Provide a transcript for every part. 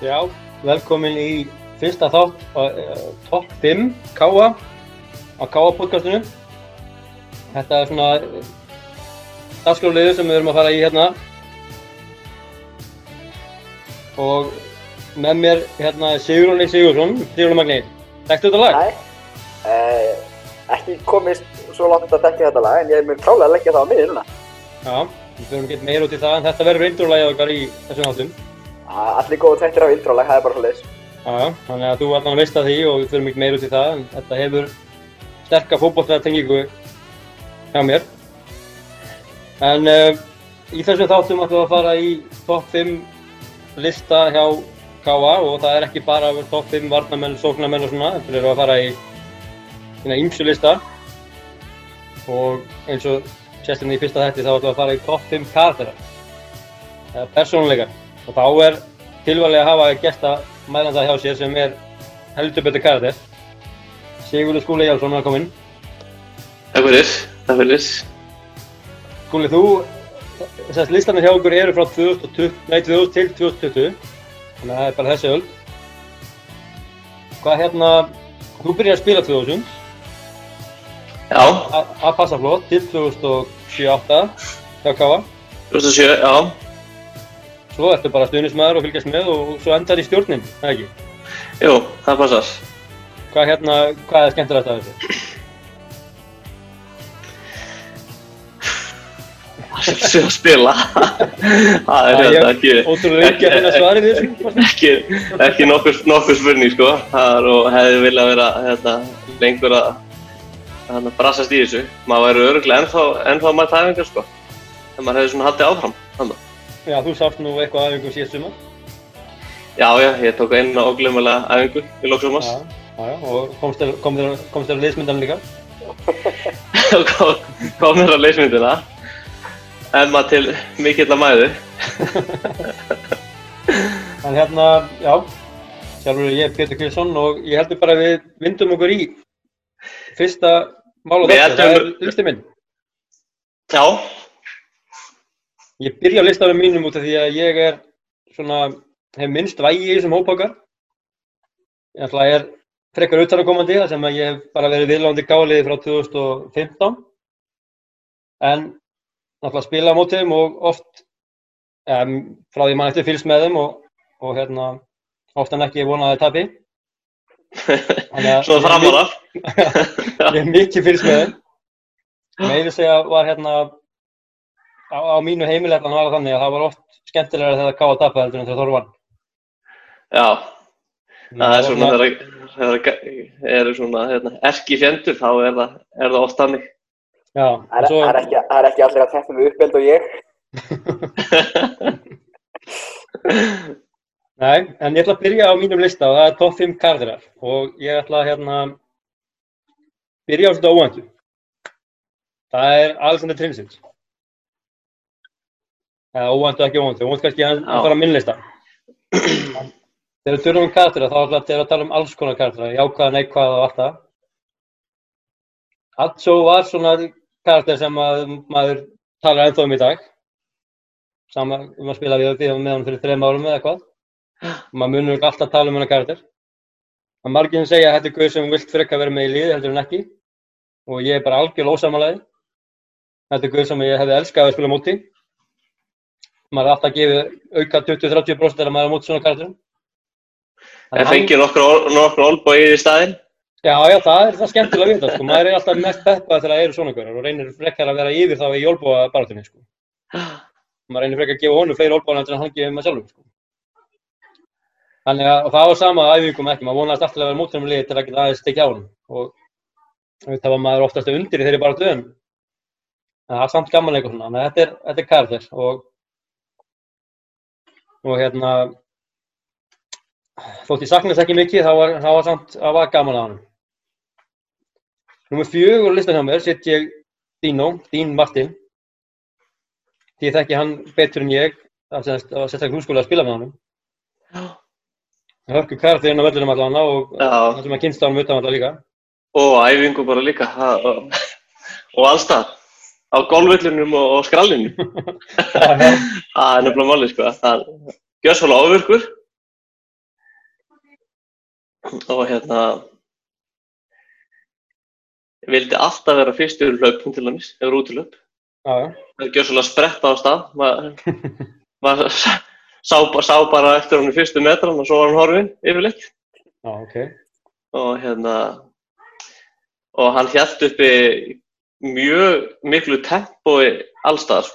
Já, velkomin í fyrsta þátt uh, Top 5 Káa á Káa podcastinu. Þetta er svona dagskráliður sem við erum að fara í hérna. Og með mér hérna er Sigurðurli Sigurðsson, Sigurðurli Magni. Þekktu þetta lag? Nei, uh, ekki komist svo langt að dekka þetta lag en ég mun klálega að leggja það á mig núna. Já, við fyrir ekki meira út í það en þetta verður reyndulægið okkar í þessum þáttum. Allir góðu tættir á introlag, það er bara svo leiðis. Já, já, þannig að þú allan veist að því og við fyrir ekki meira út í það en þetta hefur sterkar fótbolllega tengingu hjá mér. En uh, í þessum þáttum ætlum við að fara í topp 5 lista hjá K.A. og það er ekki bara topp 5 varnamenn, sóknarmenn og svona, þetta eru að fara í hérna ímsu lista og eins og sérstaklega í fyrsta þetti þá ætlum við að fara í topp 5 karakterar eða persónuleikar og þá er tilvæglega að hafa gesta mælanda hjá sér sem er heldur betur karakter. Sigurður Skúli Jálsson, velkominn. Takk fyrir, takk fyrir. Skúli, þú, þessast listanir hjá okkur eru frá 2020, nei, 2000 til 2020 þannig að það er bara þessi öll Hvað hérna, þú byrjar að spila 2000 Já, að passa flott til 2007-08 hjá Káa 2007, já. Svo ertu bara stuðnismæður og fylgjast með og svo endar í stjórnin, eða ekki? Jú, það passar. Hvað hérna, hvað er skemmtilegt af þessu? Sjálfsög að spila. Það er hérna ekki, Ótrúlega ekki að finna svarið við þessu. ekki, ekki nokkur, nokkur spurning, sko. Það er og hefði viljað vera hérna, lengur að hérna, brassast í þessu. Maður væri öruglega ennþá, ennþá mætt æfingar, sko. Þegar maður hefði svona haldið áfram. Þannig. Já, þú sást nú eitthvað aðeins síðast sumar. Já, já, ég tók eina óglumulega æfingu í loksumars. Já, já, og komst þér, kom þér, þér að liðsmyndan líka. og kom, mér á leysmyndina Emma til mikill að mæðu En hérna, já, sjálfur er ég Pétur Kilsson og ég heldur bara að við vindum okkur í fyrsta mál og þetta, það er ætlum- listi minn. Já, Ég byrja á listanum mínum út af því að ég er svona, hef minnst vægi í þessum hópákar. Ég ætla að er frekar utanakomandi þar sem að ég hef bara verið viðlándi gáliði frá 2015. En náttúrulega spila á móti þeim og oft um, frá því mann eftir fylgst með þeim og, og hérna oft en ekki vonaði tapi. Að- svona framára Ég hef mikið fylgst með þeim. Meiri segja var hérna á, á mínu heimileglan var það þannig að það var oft skemmtilega þegar K.A. tappa heldur en þegar Þór vann. Já, það er svona var þegar þegar eru svona hérna, erki fjendur þá er það, er það oft þannig Já, Það er, svo, það er, ekki, það er ekki allir að teppa mig uppeld og ég. nei, en ég ætla að byrja á mínum lista og það er top 5 kardirar og ég ætla að hérna byrja á þetta óvæntu. Það er Alexander Trinsins. Eða óvæntu ekki óvæntu, óvæntu kannski að Já. fara á minn lista. Þegar við tölum um karaktera þá ætla ég að tala um alls konar karaktera, jákvæða, neikvæða og allt það. Atso var svona karakter sem að maður talar ennþá um í dag. Sama um að spila við, við með hann fyrir þreim árum eða eitthvað. Maður munur ekki alltaf tala um hennar karakter. Það er margir sem segja að þetta er gauð sem vilt frekka vera með í liði heldur en ekki. Og ég er bara algjörlega ósamanlega. Þetta er gauð sem ég hefði elskað að spila á móti. Maður er alltaf að gefa auka 20-30% þegar maður er á móti svona karakterum. En fengið nokkur, ol- nokkur olbóið í staðinn Já, já, það er það skemmtilega við þetta, sko. Maður er alltaf mest peppað þegar það eru svona hverjar og reynir frekar að vera yfir þá í olbúa barátunni, sko. Maður reynir frekar að gefa honum fleiri olbúan en hann gefið maður sjálfum, sko. Þannig að, það var sama æfingum ekki, maður vonaðist alltaf að vera mótunum liði til að geta aðeins stekja á hann. Og það var maður oftast undir í þeirri baráttu en en það er samt gaman eitthvað svona, þannig að þetta er, þetta er karakter og, og hérna, þótt ég sakna þess ekki mikið, þá var, þá var samt, það var gaman að hann. Númer fjögur listan hjá mér sitt ég Dino, Dín Martin. Því ég þekki hann betur en ég, það var sérstaklega hlúskóla að spila með honum. Hörku karakter inn á völlunum allavega og það sem að kynsta honum utan alltaf líka. og æfingu bara líka það- og, og allstað á golvöllunum og, og skrallinu Já, já. það er nefnilega máli sko það gjör svolítið ofurkur og hérna vildi alltaf vera fyrstur í hlaupum til dæmis, eða útilöp. Það er gjössalega spretta á stað. Maður mað sá, sá bara eftir hann í fyrstu metran og svo var hann horfinn yfirleitt. Já, ok. Og hérna, og hann hjælt uppi mjög miklu tempói allstaðar.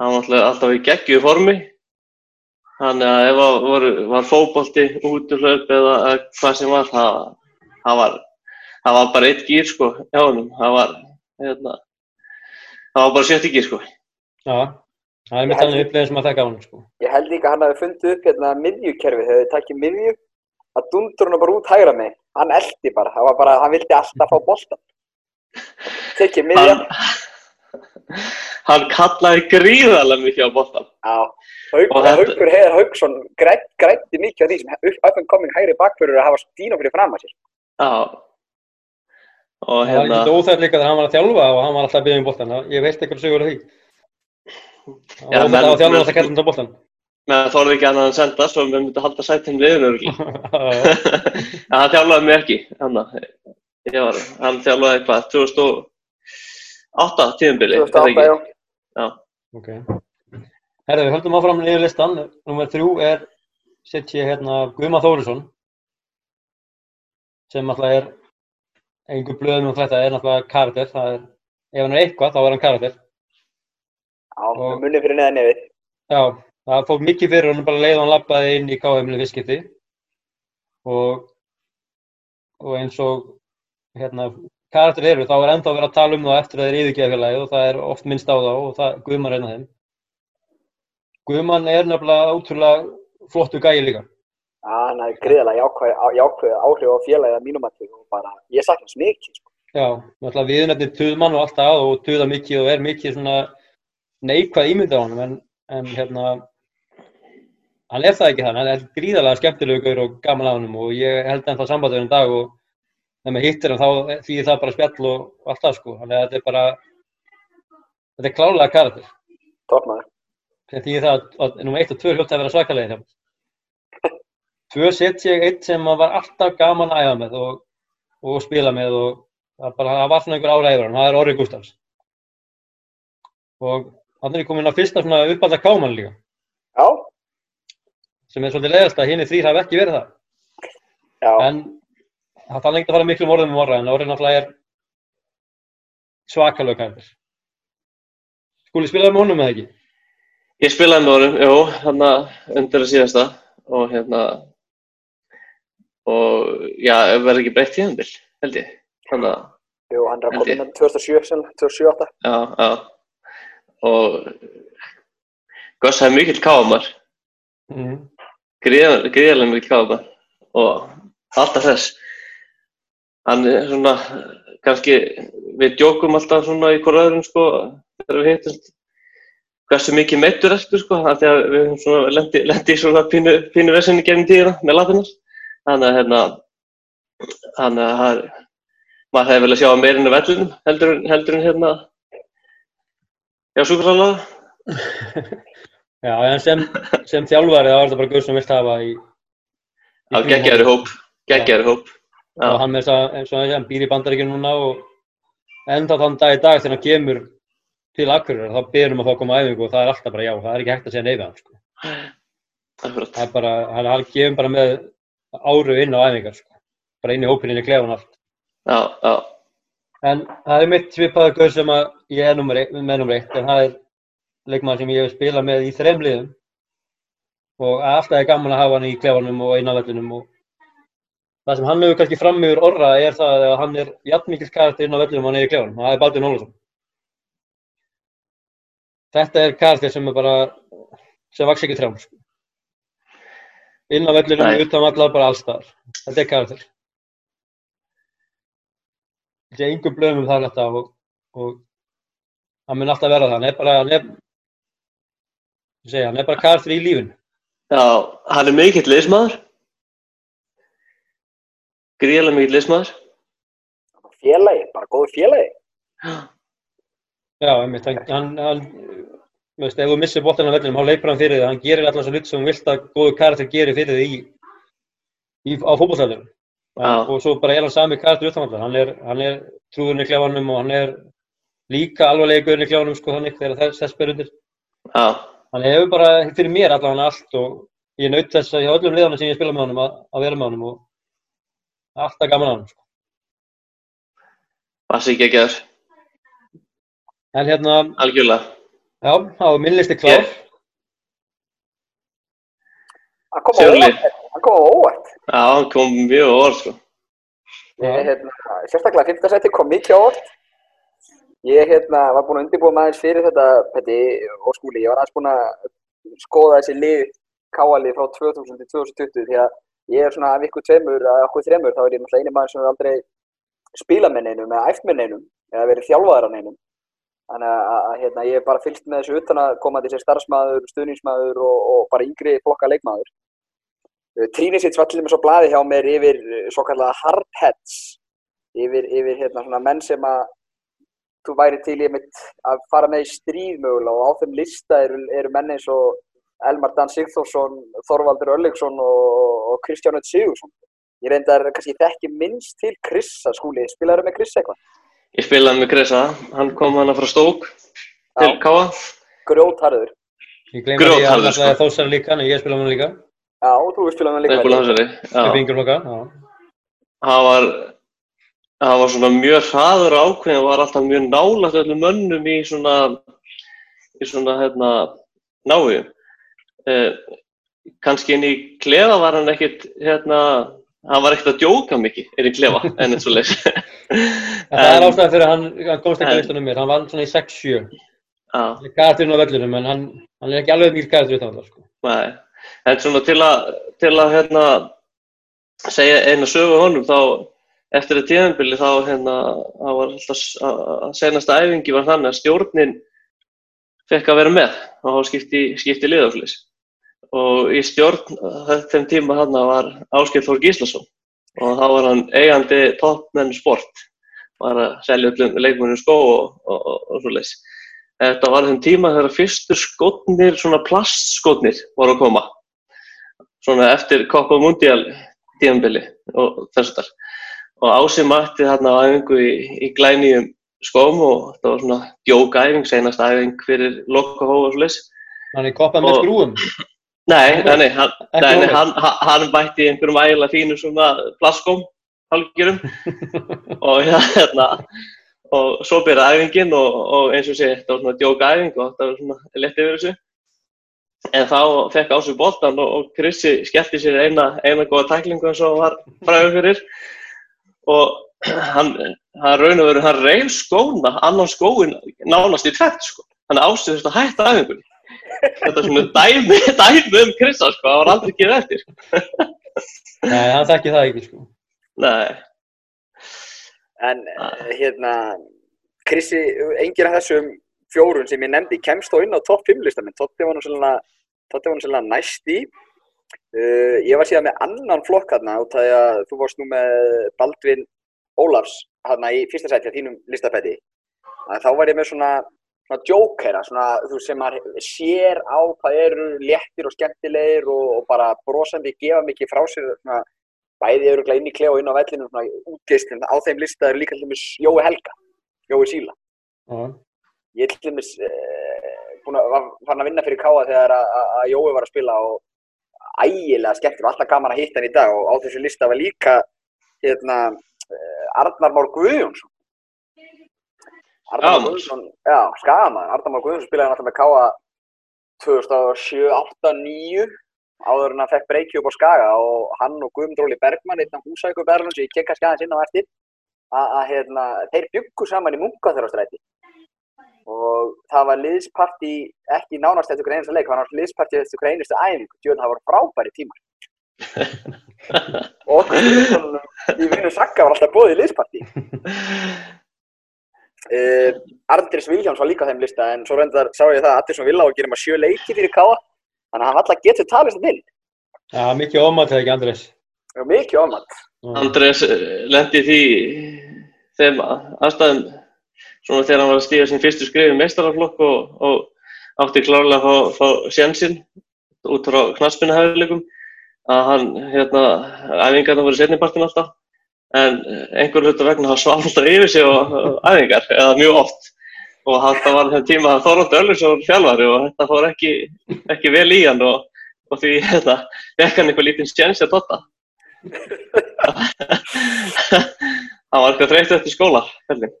Hann var alltaf, í geggjuðu formi. Þannig að ef það var, var fókbólti, útlöp eða eða hvað sem var, það, það var, það var bara eitt gýr sko hjá honum. Það var, hérna, það var bara sjötti gýr sko. Já, það er mitt annað uppleginn sem að þekka á hann, sko. Ég held líka að hann hafi fundið upp hérna miðjukerfið, þegar þið takkið miðju, að dundur hann bara út hægra með. Hann eldi bara, það var bara, hann vildi alltaf fá boltan. Tekið miðja, Hann, hann kallaði gríðarlega mikið á boltan. já. Haug, Og þetta- Haugur Heiðar Haugsson grætt, grætti mikið af því sem and coming hægri bakfyrir að hafa Dino fyrir fram að sér. Já. Og Það var hérna, ekki óþægt líka þegar hann var að þjálfa og hann var alltaf að byggja um boltan. Ég veist eitthvað sögur af því. Það var menn- að þjálfa menn- alltaf að kalla um boltan. með þorði ekki annað en senda, svo við myndum halda sætinn við. En hann þjálfaði mig ekki, hann, ég var, hann þjálfaði eitthvað, 2008 tíðumbili, 2008, já. Já, Ok. Herðu, við höldum áfram niður listan. Númer þrjú er, sett ég hérna, Guðma Þórisson, sem alltaf er, einhver blöðum um þetta er náttúrulega karakter. Það er, ef hann er eitthvað, þá er hann karakter. Já, Og- með munni fyrir neðan nefið. Já, það fór mikið fyrir honum bara leið hann lappaði inn í KM-li fiskipti og, og eins og hérna, karakter eru, þá er ennþá verið að tala um það eftir að þeir yfirgeða félagið og það er oft minnst á þá og það, Guðmann er einn af þeim. Guðmann er nefnilega ótrúlega flottu gæi líka. Já, hann hafði gríðarlega jákvæð, jákvæð áhrif á félagið að mínum að og bara, ég sakna hans mikið, sko. Já, náttúrulega viðnefnir tuðmann og allt það og tuða mikið og er mikið svona neikvæð ímynd á honum en, en hérna hann er það ekki þannig, hann er gríðarlega skemmtilegur og gaman á honum og ég held ennþá sambandið um dag og þegar maður hittir hann þá þýðir það bara spjall og, allt það sko, þannig að þetta er bara þetta er klálega karakter þetta þýðir það að, að nummer 1 og 2 hljótt að vera svakalegir hjá. Tvö set ég eitt sem að var alltaf gaman að æfa með og, og spila með og það, bara, það var svona einhver ára yfir hann, það er Orri Gustafs. Og þannig er komin á fyrsta svona uppalda káman líka, Já, sem er svolítið leiðast að hinn þrýr hafi ekki verið það. já, En það þarf lengt að fara miklum orðum um orra, en Orri náttúrulega er svakalög kærður. Skúli spilaði með honum eða ekki? Ég spilaði með honum, jú, hann undir að síðasta og hérna, og já, ef verður ekki breytt tíðanbíl, held ég. Þannig að, jú, hann er að koma ég. inn 2007, sennilega, 2007-2008. já, já, og Goss er mikill káamar, Mm. gríðarlega mikill káamar og alltaf þess. Hann er svona, kannski, við djókum alltaf svona í hvora öðrum, sko, þegar við hittumst, hversu mikið meittur ertu, sko, því að við höfum svona lendi, lendi í svona pínu, pínu vesenni gefnum tíðina með latinar. Þannig að, hérna, þannig að það er, maður hefði vel að sjá meirinn af vellinum, heldur, heldur en hérna, já, súkursálaða. Já, en sem, sem þjálfari þá er þetta bara guð sem vilt hafa í, í geggjaður honum. hóp, geggjaður hóp. Já. og hann að, eins og hann býr í bandaríkjum núna og enda þann dag í dag þegar hann kemur til Akureyrar þá byrjum að að koma æfingu og það er alltaf bara já, það er ekki hægt að segja nei við hann sko. Það er bara, hann, hann kemur bara með áru inn á æfingar sko. bara inn í hópinn, inn í klefan allt Já, já, en það er mitt svipaða guð sem að ég er nummer eitt, með nummer eitt en það er leikmaður sem ég hef spilað með í þreim liðum og alltaf er gaman að hafa hann í klefanum og innanvellinum og það sem hann hefur kannski fram yfir orra er það að hann er jafn mikill karakter inn á vellinum og hann er í klefanum og það er Baldur Nólusson þetta er karakter sem er bara sem vaks ekki trjám sko. inn á vellinum, Nei. utan allar bara allstaðar þetta er karakter þetta er yngum blöðum um það þetta og, og hann mun alltaf vera það hann er bara hann er, ég segja, hann er bara karakter í lífin já, hann er mikill liðsmaður. Gríðarlega mikill liðsmaður. Félagi, bara góður félagi. já, einmitt, hann, hann, hann þú veist, ef þú missir boltan á vellinum, þá leipur hann fyrir þig hann gerir alltaf svo hlut sem þú vilt að góðu karakter gerir fyrir þig í, í, á. Já. Og svo bara er hann sami karakter utanvallar. Hann er, hann er trúðurinn í klefanum og hann er líka alvarlegurinn í klefanum sko þannig þegar þess, þess ber undir. Já, Hann hefur bara fyrir mér allavega allt og ég naut þess að hjá öllum liðanum sem ég spila með honum að, að vera með honum og alltaf gaman að honum. Sko. Bassi ekki ekki þér, En hérna, algjörlega. já, þá er minn listi klár. Hann kom á óvart. Hann kom á óvart. Já, hann kom mjög á orð, sko. Ég, hérna, sérstaklega 15. seti kom mikið á óvart. Ég hérna, var búinn að undirbúa maður fyrir þetta Petti og skúli. Ég var aðeins búinn að skoða þessi lið, káalið frá 2000 til 2020 því að ég er svona af ykkur tveimur, að okkur þreimur, þá er ég náttúrulega eini maður sem er aldrei spilað með neinum eða æft með neinum eða verið þjálfaðar af neinum. Þannig að, hérna, ég hef bara fylgst með þessu utan að koma til sér starfsmaður, stuðningsmaður og, og bara yngri flokka leikmaður. Trínið sitt svallið með svo blaði hjá mér yfir eh, svo kallaða hardheads yfir, yfir hérna svona menn sem að þú væri til mitt að fara með í stríð mögulega og á þeim lista eru, eru menn eins og Elmar Dan Sigþórsson, Þorvaldur Örlegsson og, og Kristján Öll Sigursson. Ég reyndar kannski þekki minnst til Krissa skúli, spilaður með Kriss eitthvað? Ég spilaði með Kresa, hann kom hana frá Stók til Já. Káa. Grjótharður. Ég gleyma því að hann sko. er þósar líka, en ég spila með hann líka. Já, og þú spilaður með Leifbúl líka. Hansari. Upp Já, yngjurflokka, já. hann var, hann var svona mjög hraður og ákveðin, var alltaf mjög nálægt öllum mönnum í svona, í svona, hérna, návíum. Eh, kannski inn í klefa var hann ekkit, hérna, hann var ekkert að djóka mikið inn í klefa, en eins og leys. En það er ástæðan fyrir að hann, hann komst ekki að listanum mér. Hann var svona í 6-7. Já. Karakterinn á vellunum, en hann, hann er ekki alveg mikil karakter utan sko. Nei, en svona til að, til að hérna, segja eina sögu honum þá eftir þetta tíðanbili þá hérna, það var alltaf að senasta æfingi var þannig að stjórnin fekk að vera með og skipti, skipti liðaflis og í stjórn uh, þeim tíma þarna var Áskeitt Þór Gíslason og þá var hann eigandi toppmenn sport var að selja öllum leikmennum skó og, og, og, og svo leys. Þetta var þeim tíma þegar fyrstu skotnir, svona plastskotnir voru að koma. Svona eftir Copa Mundial tíðanbili og þessu þar. Og Ási mætti þarna á æfingu í, í glænýjum skóm og þetta var svona djókæfing, seinast æfing fyrir lokka hófa og svo leys. Hann er koppað með skrúum. Nei, nei, hann, nei, hann, hann- bætti einhverjum ægilega fínum svona plastskóm, halgjörum og hérna og svo byrjaði æfingin og, og eins og sé, þetta var svona djóka æfing og þetta var svona lett yfir þessu. En þá fekk Ásu boltan og, og Krissi skellti sér eina, eina góða tæklingu eins og var fræður fyrir. Og hann, hann raun og veru, hann reyf skóna, annan skóin nánast í tvett sko, hann Ási þurfti að hætta æfingunni þetta er svona dæmi, dæmi um Krissa sko, það var aldrei gefið eftir Nei, hann þekki það ekki, sko. Nei, En eh, hérna, Krissi, enginn af þessum fjórun sem ég nefndi kemst þó inn á topp 5 lista minn. Totti var nú svolítið, næst í. Uh, ég var síðan með annan flokk hérna út af því að þú varst nú með Baldvin Ólafs hérna í fyrsta sæti á þínum listafæti. Þá var ég með svona, svona jókera, svona þú veist, sem maður sér á hvað eru léttir og skemmtilegir og, og bara brosandi gefa mikið frá sér svona, bæði eru inn í klefa og inn á vellinu svona útgeistlun á þeim lista eru líka dæmis Jói Helga, Jói Síla. Já. ég er til dæmis eh, búin að vinna fyrir Káa þegar að, Jói var að spila og ægilega skemmtir og alltaf gaman að hitta hann í dag og á þessu lista var líka hérna eh, Arnar Már Guðjónsson Skagamaður. Guðjónsson já, skamaður, Arnar Már Guðjónsson spilaði alltaf með Káa 2007, 8, 9 áður en hann fekk breyki upp á Skaga og hann og Guðmundur Óli Bergmann einn af húsæku Berlun sem ég kem kannski aðeins inn á eftir að, hérna, þeir byggu saman í Munkaþurrastræti og það var liðsparti ekki nánast eftir hver einasta leik, það var liðsparti eftir hver einustu æfingu, djörn það voru frábæri tímar. Og liðsparti í vinnu Sakka var alltaf bóðið liðsparti uh, Arndris Viljáns var líka á þeim lista en svo reyndar sá ég það að Andersson Villa og gerir maður sjö leiki fyrir Káa þannig að hann alltaf getur talist að til Já, mikið ómætt þegar ekki Andrés. og mikið Já. Andrés lendi því þeim aðstæðum svona þegar hann var að stíga sín fyrstu skrif í meistaraflokk og, og átti klárlega að fá, fá sjansinn út frá knaspinahæfileikum að hann, hérna, æfingarna voru setnipartin alltaf en einhver hlutu vegna hann svaf alltaf yfir sig á æfingar, eða mjög oft og þetta var þenn tíma að Þorvald Öllursson fjálfari og þetta fór ekki, ekki vel í hann og, og því þetta vekk hann einhver lítinn stjens að totta. hann var eitthvað þreytt eftir skóla, heldur.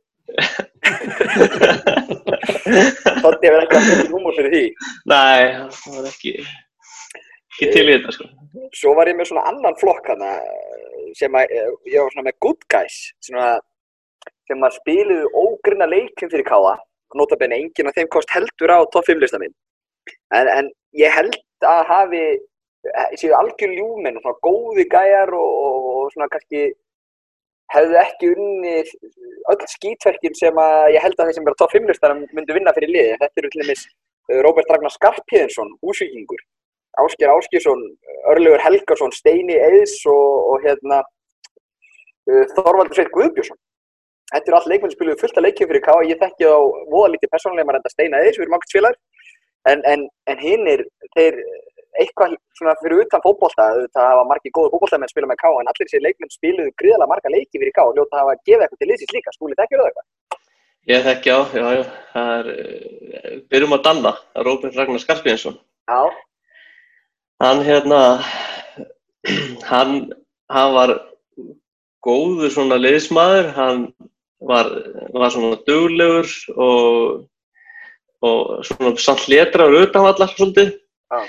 Totti hefur ekki alltaf humor fyrir því. Nei, það var ekki, ekki til í þetta sko. Svo var ég með svona annan flokk hana sem að ég var svona með good guys svona, sem að spiluðu ógrunna leikum fyrir káða notabene enginn af þeim kost heldur á topp 5 lista minn en, en ég held að hafi séu algjör ljúmenn svona góði gæjar og, og, og svona kannski hefðu ekki unni öll skítverkin sem að ég held að þeir sem verða topp 5 listar myndu vinna fyrir liði þetta eru til dæmis uh, Róbert Ragnar Skarpíðinsson húsvíkingur, Ásker Áskjesson Örlegur Helgarsson, Steini Eðs og, og hérna uh, Þorvaldur Sveit Guðbjörnsson Þetta eru allt leikmenn spiluðu fullt að leikjum fyrir K.A. Ég þekki þá voða lítið persónulega maður enda steina eðis, við erum ákveðt spilar. En, en, en hinn er, þeir eitthvað svona fyrir utan fókbólta, það hafa margir góður fókbóltamenn spila með K.A. En allir þessi leikmenn spiluðu gríðalega marga leiki fyrir K.A. og ljóta hafa gefa eitthvað til liðsins líka. Skúli, þekkjur það eitthvað? Ég þekki á, já, já. Það er, eh, byrjum að danna, Róbert Ragnar Skarpínsson. Já. Hann hérna, hann, hann var góður svona liðsmaður, hann var, var svona duglegur og, og svona samt letraður utanvallar svolítið. Ah.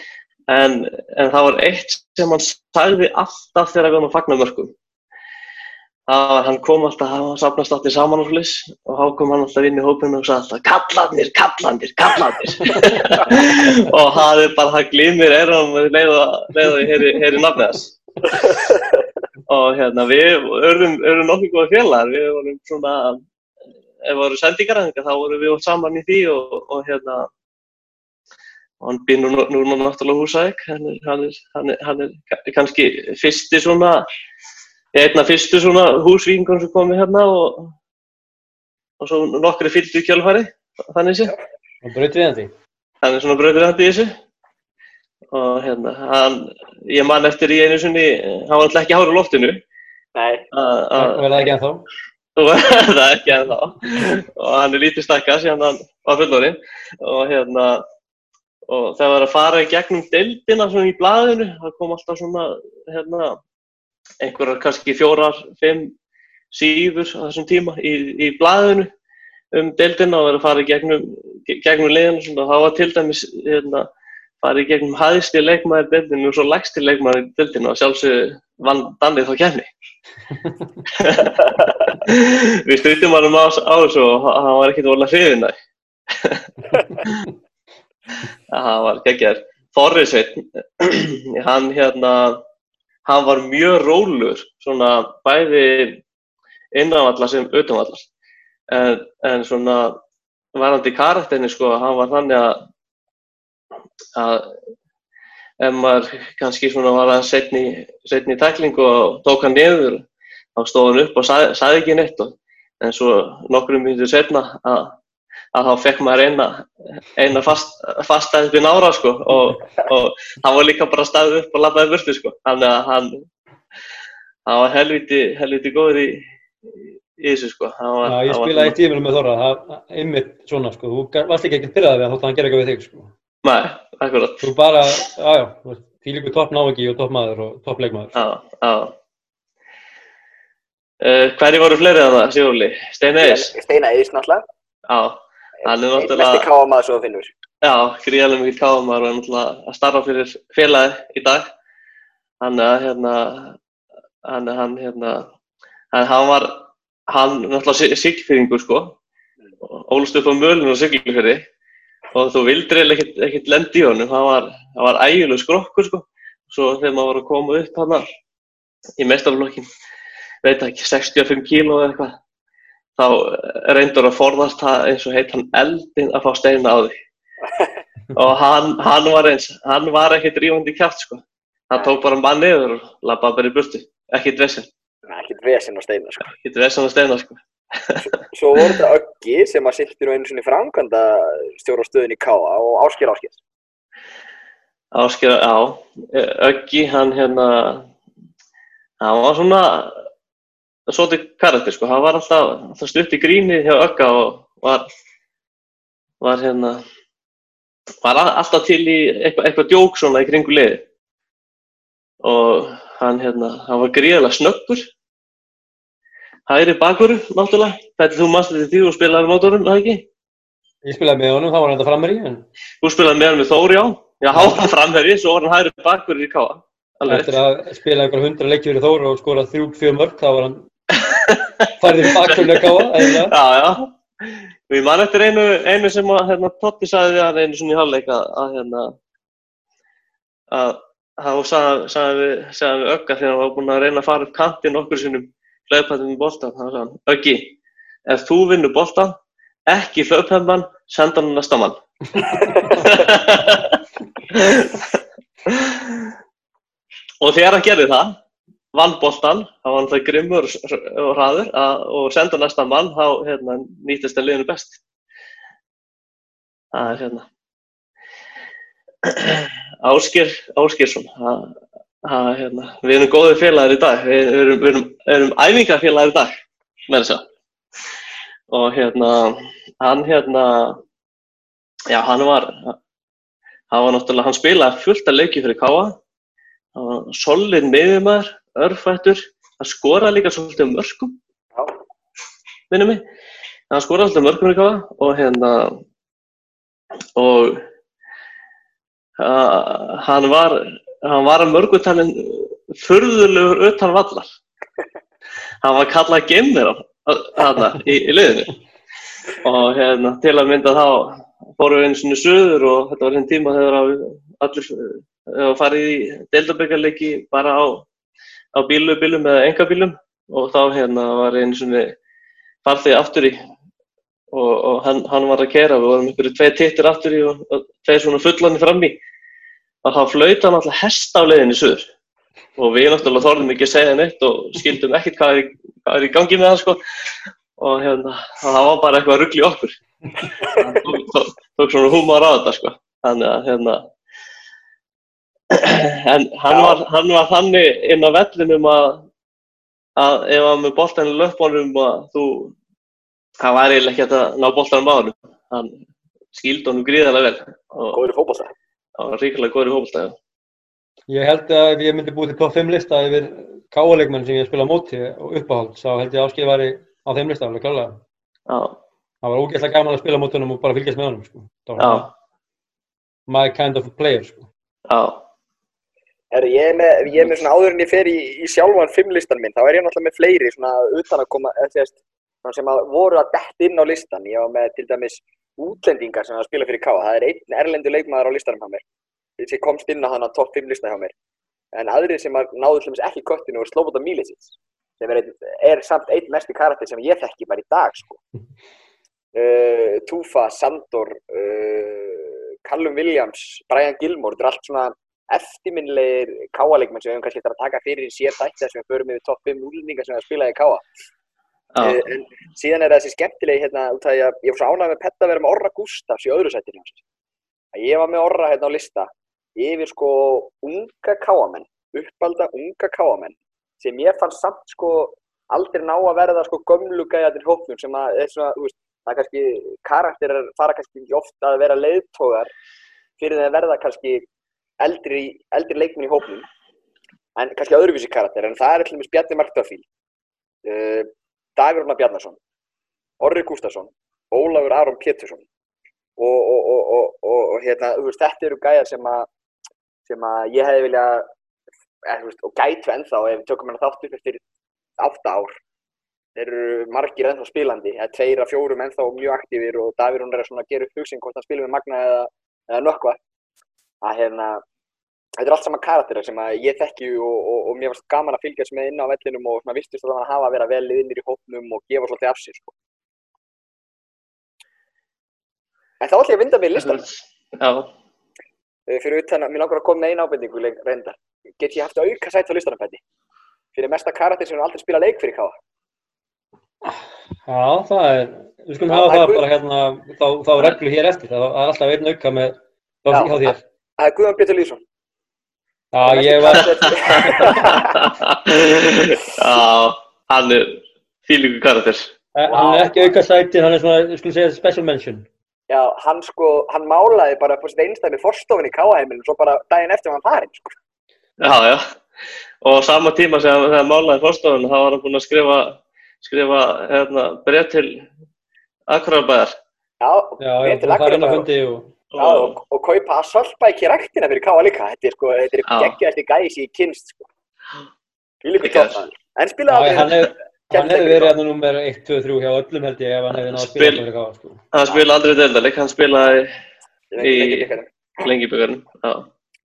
en, en það var eitt sem hann sagði alltaf þegar við varum að fagna mörgum var, hann kom alltaf, hann sapnast alltaf saman og slis og þá kom hann alltaf inn í hópinu og sagði alltaf kallandir, kallandir, kallandir og það er bara, það glýmir erum leið og heyri, heyri nafnið þess og hérna við örðum, örðum nokkuð góða félagar, við vorum svona, ef við vorum sendingaræðingar þá vorum við saman í því og, og hérna, og hann býr nú, nú náttúrulega húsæk, hann er, hann er, hann er, hann er kannski fyrsti svona, einna fyrstu svona húsvíkingur sem komið hérna og, og svo nokkri fylgdu kjálfari, þannig sé. Og brautriðandi? Hann er svona brautriðandi í þessu og hérna, hann, ég man eftir í einu sinni, hann var alltaf ekki hára loftinu. Nei. Það verði ekki ennþá. Það verði ekki ennþá. Og hann er lítið stakkað síðan hann var fullorinn og hérna, og það var að fara í gegnum deildina svona í blaðinu, það kom alltaf svona, hérna, einhverjar kannski fjórar, fimm síður á þessum tíma í, í blaðinu um deildina og verið að fara í gegnum, gegnum leiðinu og svona, það var til dæmis, hérna, farið gegnum hæðsti leikmaður deildinu og svo lægsti leikmaður deildinu og sjálfsög vann Danni þá kemni. Við styrtum hann um á þessu og hann var ekkert volið að hrifin það. Var geggjær. Þorrisveit, hann hérna, hann var mjög rólur, svona bæði innanvallar sem utanvallar. En, en svona varandi karakterini sko, hann var þannig að að ef maður kannski svona var að setni, setni tæklingu og tók hann niður þá stóð hann upp og sagði, sagði ekki neitt og, en svo nokkrum mínutur setna að, að þá fekk maður eina, eina fast, upp í nára sko og, og hann var líka bara staðið upp og lappaði burti sko þannig að hann, hann var helviti, helviti góður í, í þessu sko. Var, Já, ég spilaði í tíminu með Þorra, það var einmitt svona sko, þú varst ekki ekkert pyrraðið við hann þótt að hann gerði eitthvað við þig sko. Nei, akkurat. Þú bara, jájá, því líku topp návægi og topp maður og topp leikmaður. Já, já. Uh, hverju voru fleiri að það, Sigurli? Stein Eis? Stein Eis, náttúrulega. Já, hann er náttúrulega... Mesti káamaður svo að finnur. Já, gríðarlega mikið káamaður og er náttúrulega að starfa fyrir félagi í dag. Hann er hérna, hann hann hérna, hann, hann var, hann náttúrulega sigfyrringur sko, ólust upp á mölun og siglufyrri og þú vildir eiginlega ekkert, ekkert lendi í honum, það var, var ægileg skrokkur sko, svo þegar maður var að koma upp hann í mestarflokkin, veit ekki, 65 kíló eða eitthvað, þá reyndur að forðast það eins og heit hann eldin að fá steina á því og hann, hann var eins, hann var ekkert rífandi kjátt sko, hann tók bara mann niður og lappaði bara í burtu, ekkert vesen. Ekkert vesen á steina sko. Ekkert vesen á steina sko. Svo voru þetta Öggi sem að sittir nú einu svona framkvæmda stjóra á stöðin í Káa og Ásker Áskers. Ásker, já, Öggi, hann hérna, hann var svona svolítið karakter sko, hann var alltaf, alltaf stutt í gríni hjá Ögga og var, var hérna, var alltaf til í eitthvað, eitthvað djók svona í kringu liði og hann hérna, hann var gríðilega snöggur, hægri bakuru náttúrulega, þetta þú mannst þetta því og spilaði mótorum, það ekki? Ég spilaði með honum, þá var hann þetta frammeir í en... Þú spilaði með hann með Þóri á? Já, hann var framherri, svo var hann hægri bakverður í káa. Eftir að spila einhver hundra leikið fyrir Þóru og skora þrjú, fjö mörg, þá var hann færðið bakverðinu að káa, eða? Já, já. Við mann eftir einu, einu sem að, hérna, Totti sagði við hann einu svona í halvleika að, hérna, að þá sagði við, sagði Ögga þegar hann var búinn að reyna að fara upp kantinn okkur sinnum hlaupættum í boltan, þá sagði hann, Öggi, ef þú vinnur boltan, ekki hlaupættan, senda hann næsta mann. og þegar hann gerði það, vann boltan, þá var það grimmur og hraður og senda næsta mann, þá hérna, nýttist það liðinu best. Það er hérna. Áskir, Áskirsson, hérna, við erum góði félagar í dag, við erum, við erum, erum æfingafélagar í dag, með þess að. Og hérna, hann hérna, já, hann var, hann var náttúrulega, hann spilaði fullt að leiki fyrir Káa, hann var solid miðjumæður, örfættur, hann skoraði líka svolítið mörgum, minnum mig, hann skoraði svolítið mörgum Káa og hérna, og uh, hann var, hann var að mörgutalinn furðulegur utan vallar, hann var kallað gemir þarna í, í liðinu. Og hérna, til að mynda þá fórum við einu svona söður og þetta var einn tíma þegar allir uh, farið í deildaböggarleiki bara á, á bílubílum eða engabílum og þá hérna var einu svona farþið aftur í og, og hann, hann var að kera, við vorum ykkur tvei tittir aftur í og, og tvei svona fullandi fram í og þá flauta hann alltaf hesta á leiðinni söður og við náttúrulega þorðum ekki að segja neitt og skildum ekkert hvað er, hvað er í gangi með það sko. Og hérna, það var bara eitthvað ruggli okkur. Það tók svona húmar á þetta sko. Þannig að hérna en hann var, hann var þannig inn á vellinum að að ef hann með boltanum löfbólum að þú það væri eiginlega ekki að ná boltanum á hann hann skildi honum gríðarlega vel Góður í fókbalstæð Það var ríkilega góður í fókbalstæð Ég held að ef ég myndi búið til top 5 lista yfir káaleikmenn sem ég spila móti og uppáhald, þá held ég áskil væri á þeim lista alveg klálega. Já. Það var ógeðslega gaman að spila mótunum og bara fylgjast með honum, sko. Það var Já. my kind of player, sko. Já. Herru, ég er með, ég er með svona áður en ég fer í, í sjálfan fimmlistan minn, þá er ég náttúrulega með fleiri svona utan að koma, eða þess, svona sem að voru að dett inn á listan. Ég var með til dæmis útlendingar sem að spila fyrir Káa. Það er einn erlendu leikmaður á listanum hjá mér, sem komst inn á hann að topp 5 lista hjá mér. En aðrið sem að náðu til dæmis ekki köttinu voru Slobodan Milicic, sem er, ein, er samt einn mesti karakter sem ég þekki bara í dag, sko. Uh, Tufa, Sandor, uh, Callum Williams, Brian Gilmore, þetta er allt svona eftirminlegir káaleikmenn sem við hefum kannski eftir að taka fyrir í sér þætti sem við förum yfir topp 5 úlendingar sem við spilaði káa. Já. Uh, en síðan er þessi skemmtilegi hérna, út af því að ég var svo ánægð með Petta að vera með Orra Gustafs í öðru hans. Að ég var með Orra hérna á lista yfir sko unga káamenn, uppalda unga káamenn sem ég fannst samt sko aldrei ná að verða sko gömlu gæðatir hóknum sem að er svona, veist, það kannski karakterar fara kannski ofta að vera leiðtógar fyrir að verða kannski eldri, eldri leikminn í hóknum en kannski öðruvísi karakter en það er til dæmis Bjarni Markdafíl uh, Dagur Rúnar Bjarnason Orri Gustafsson Ólafur Aron Pétursson. Og, og, og, og hérna, veist, þetta eru gæjar sem að sem að ég hefði viljað eða, veist, og gætu ennþá ef við tökum hérna þátt upp eftir átta ár. Þeir eru margir ennþá spilandi eða tveir af fjórum ennþá mjög aktífir og Davíð hún er að gera upp hugsin hvort hann spilur með Magna eða, eða nökkva. Að hérna þetta er allt saman karakterar sem að ég þekki og, og, og mér varst gaman að fylgjast með inn á vellinum og svona vistist að hann hafa að vera vel liðnir í hópnum og gefa svolítið af sér sko. En þá ætlum ég að vinda mig í listan Já. fyrir utan að mér langar að koma með eina ábendingu reyndar. Get ég haft auka sætt á listanum, Petti? Fyrir mesta karakter sem aldrei spila leik fyrir káða. Já, það er, við skulum hafa það er það bara hérna, þá, þá reglu hér eftir, það er alltaf einn auka með, þá Já. hjá þér. Það er Guðan Pétur Lýsson. Já, ég var, Já, hann er fílingu karakter. eh, hann er ekki auka sæti, hann er svona, ég skulle segja, special mention. Já, hann sko, hann málaði bara á sitt einstæmi forstofin í káaheimilinu svo bara daginn eftir hann farinn, sko. Já, já. Og sama tíma sem hann hann málaði fórstofun, þá var hann búinn að skrifa, skrifa hérna, breyð til Akurabæðar. Já, Já, já, betur það er inn á fundi og... Já, og, og kaupa asfaltbæk í ræktina fyrir káa líka. Þetta er sko, þetta er geggjast í gæs í kynst, sko. Fylgur Geggjaður. tótt En spilaði hann aldrei. hefur hann hefði verið hérna nummer 1, 2, 3 hjá öllum held ég ef hann hefði nátt að spila Spil- fyrir káa, sko. Hann spilaði aldrei deildarleik, hann spilaði í- bikarinn. lengibögarinn. Já.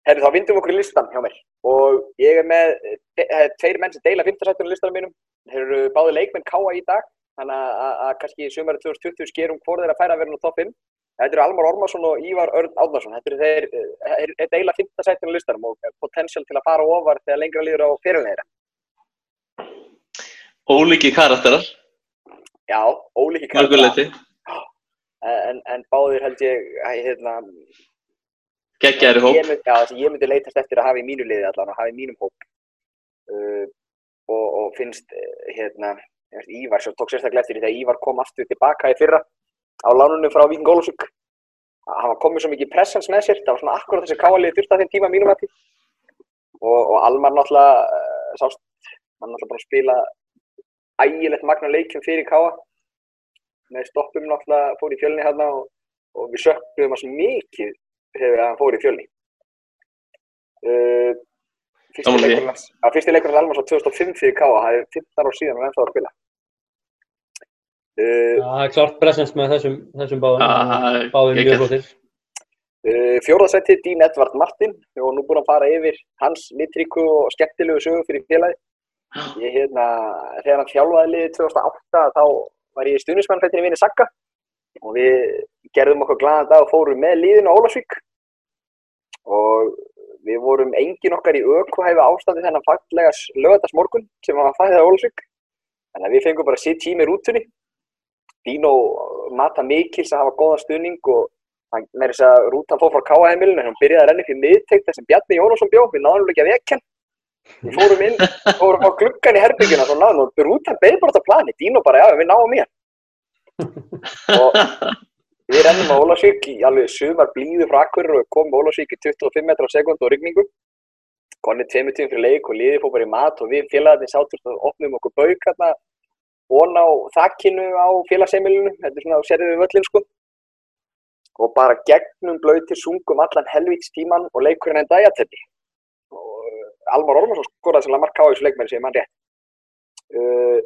Herri, þá vindum okkur í listan hjá mér og ég er með eh, eh, tveir menn sem deila 5. sættunum listanum mínum. Þeir eru báði leikmenn K.A. í dag, þannig að- að að kannski sumari 2020 skerum hvort þeir að færa að vera nú top 5. Þetta eru Almar Ormarsson og Ívar Örn Árnarsson. Þetta eru þeir, eh, þeir, þeir deila 5. sættunum listanum og potensial til að fara ofar þegar lengra líður á fyrirleira. Ólíki karakterar, Já, ólíki mörguleiti, en, en báðir held ég, hérna, geggjaðir í Ég hóp. mynd, já, ég myndi leitast eftir að hafa í mínu liði allan og hafa í mínum hóp uh, og, og finnst uh, hérna, Ívar sem tók sérstaklega eftir því þegar Ívar kom aftur tilbaka í fyrra á lánunum frá Víking Gólusvík hann var komið svo mikið pressans með sér það var svona akkurat þessi káalið þurft að þeim tíma mínum að og, og Almar náttúrulega uh, sást, hann náttúrulega bara spila ægilegt magna leikjum fyrir káa með stoppum náttúrulega fór í fjölni hérna og, og við söknum hans mikið þegar hann fór í fjölni. Uh, fyrsti Sammála því. leikurinn hans, já, fyrsti leikurinn hans Almars var 2005 fyrir K.A. Það er 15 ár síðan er ennþá að spila. Uh, Já, það er klart presence með þessum, þessum báðum. Báðum mjög geggjað. flottir. uh, Fjórðarsætti Dín Edvard Martin og nú búinn að fara yfir hans litríku og skemmtilegu sögu fyrir félagi. Ég hérna, þegar hann þjálfaði liðið 2008 þá var ég í stuðnismannfættinni vinni Sakka og við gerðum okkur glaðan dag og fórum með liðinu á Ólafsvík og við vorum engin okkar í ökuhæfi ástandi þennan fallega lögadagsmorgun sem var að fæða á Ólafsvík þannig að við fengum bara sitt tími í rútunni Dino mata mikils að hafa góðan stuðning og hann með þess að rútan fór frá Káaheimilinu hann byrjaði að upp í miðteikt þar sem Bjarni Jónasson bjó, við náðum ekki að vekja hann. Við fórum inn, fórum á gluggan í herbyggina og náðum og rútan beði bara á plani. Dino bara, já, við náum mér og við rennum á Ólasvík í alveg sumar blíðu frá Akkur og komum Ólasvík í 25 metra sekund og rigningu. Konið tveimur tíum fyrir leik og liðið fór bara í mat og við félagarnir sátust og opnum okkur bauk von á þakkinu á félagsheimilinu. Þetta er svona á serið við völlin sko. Og bara gegnum blöytir sungum allan helvíks tíman og leikurinn en dæjatetti og Almar Ormarsson skoraði sem á þessu leikmenn sem mann rétt. Uh,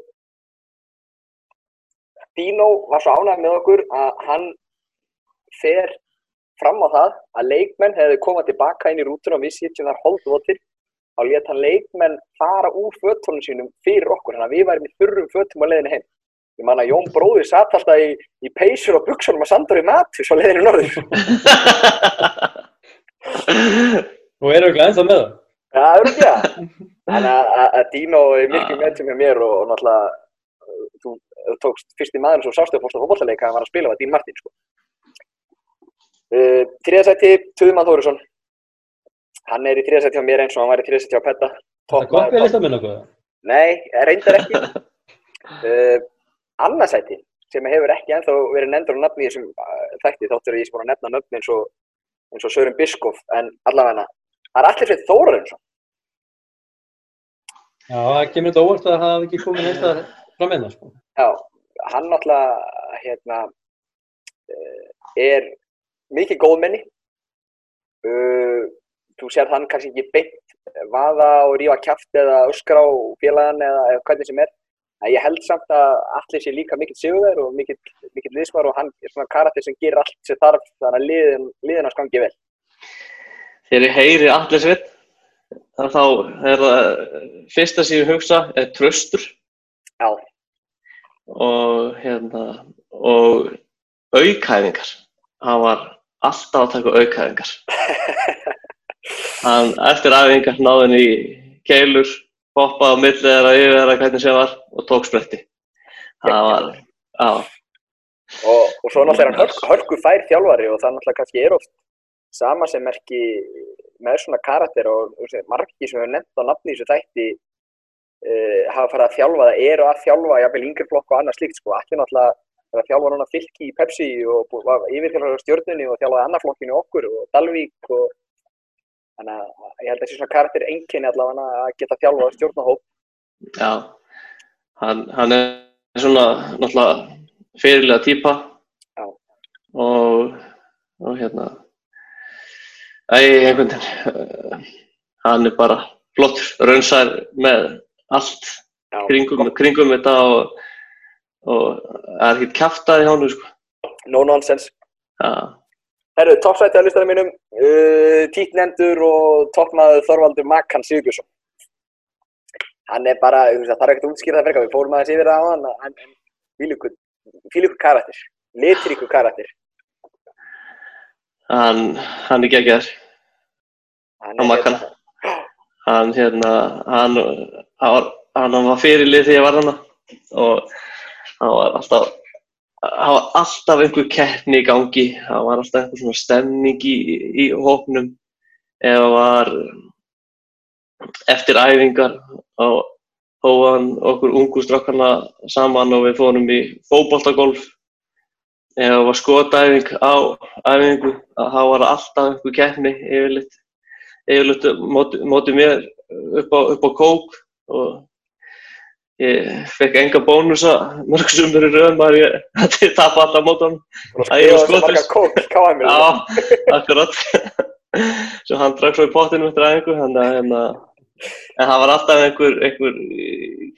Dino var svo ánægð með okkur að hann fer fram á það að leikmenn hefði komað tilbaka inn í rútuna og vissi sem þar holdvotir þá let hann leikmenn fara úr fötunum sínum fyrir okkur, þannig að við værum í þurrum fötum á leiðinu heim. Ég man að Jón bróðir satt alltaf í, í peysur og buksunum að sandur í matus á leiðinu norður. Og eru ekki ennþá með það? Já, það eru ekki það. Þannig að, að, að Dino er mikið meðtum hjá mér og, og náttúrulega þú, þú tókst fyrst í maður sem sástu að fórstu á fótballleika að hann var að spila var Dín Martin sko. Uh, Þriðasætti, Tuðmann Þórisson. Hann er í þriðasætti hjá mér eins og hann var í þriðasætti hjá Petta. Það er gott við listamenn okkur. Nei, reyndar ekki. uh, Annarsætti, sem hefur ekki ennþá verið nefndur á nafni þessum uh, þætti, þáttur að ég sé búin að nefna nöfn eins og, eins og Sören Biskoff, en allavega það er allir fyrir Þórarinsson. Já, það kemur þetta óvart að það hafi ekki komið neitt að fram með það, sko. Já, hann náttúrulega hérna, er mikið góðmenni. Uh, þú sér hann kannski ekki beint vaða og rífa kjaft eða öskra á félagann eða, eða hvernig sem er. En ég held samt að allir sé líka mikill sigurverð og mikill, mikill liðsmar og hann er svona karakter sem gerir allt sem þarf þannig að liðin, liðin hans gangi vel. Þegar ég heyri allir sveit, þá er það fyrsta sem ég hugsa er tröstur Já, og, hérna, og aukæfingar. Hann var alltaf að taka aukæfingar. Hann eftir æfingar náði hann í keilur, hoppaði á millið þeirra yfir þeirra hvernig sem var og tók spretti. Það var, já, og, og svo náttúrulega er hann hörku, hörku fær þjálfari og það náttúrulega kannski er oft sama sem merki með svona karakter og margi sem hefur nefnt á nafni þessu þætti uh, hafa farið að þjálfa það eru að þjálfa jafnvel yngri flokk og annað slíkt sko, allir náttúrulega er að þjálfa núna fylki í Pepsi og var yfirþjálfur á stjórnunni og þjálfaði annað flokkinu okkur og Dalvík og þannig að ég held að þessi svona karakter enginni allavega að geta þjálfað stjórnahóp Já, hann, hann er svona náttúrulega fyrirlega týpa og, og hérna æg einhvern veginn hann er bara flottur, raunsær með allt Já, kringum, kringum þetta og, og er hitt kæftað í hánu sko. No nonsense. Ja. Herru, toppsætti að listanum mínum uh, títnendur og toppmaður Þorvaldur Makkan Sigursson hann er bara, það þarf ekkert að útskýra það verka við fórum aðeins yfir það á hann hann fýl ykkur karakter litur ykkur karakter. Hann hann er geggar hann Makkan hérna- hann hérna hann, hann, hann var fyrirlið þegar ég var hann og hann var alltaf það var alltaf einhver keppni í gangi, það var alltaf einhver svona stemning í, í hóknum eða var eftir æfingar og hóðan okkur ungu strakkarna saman og við fórum í fókbóltagolf eða var skotæfing á æfingu. Að það var alltaf einhver keppni yfirleitt, yfirleitt móti, móti mér upp á, upp á kók og Ég fekk enga bónusa mörg sumur í raun maður ég þetta tapði alltaf mót hann. Það var mér. Já, akkurat. Svo hann drakk svo í pottinu eftir aðeingu, en það var alltaf einhver, einhver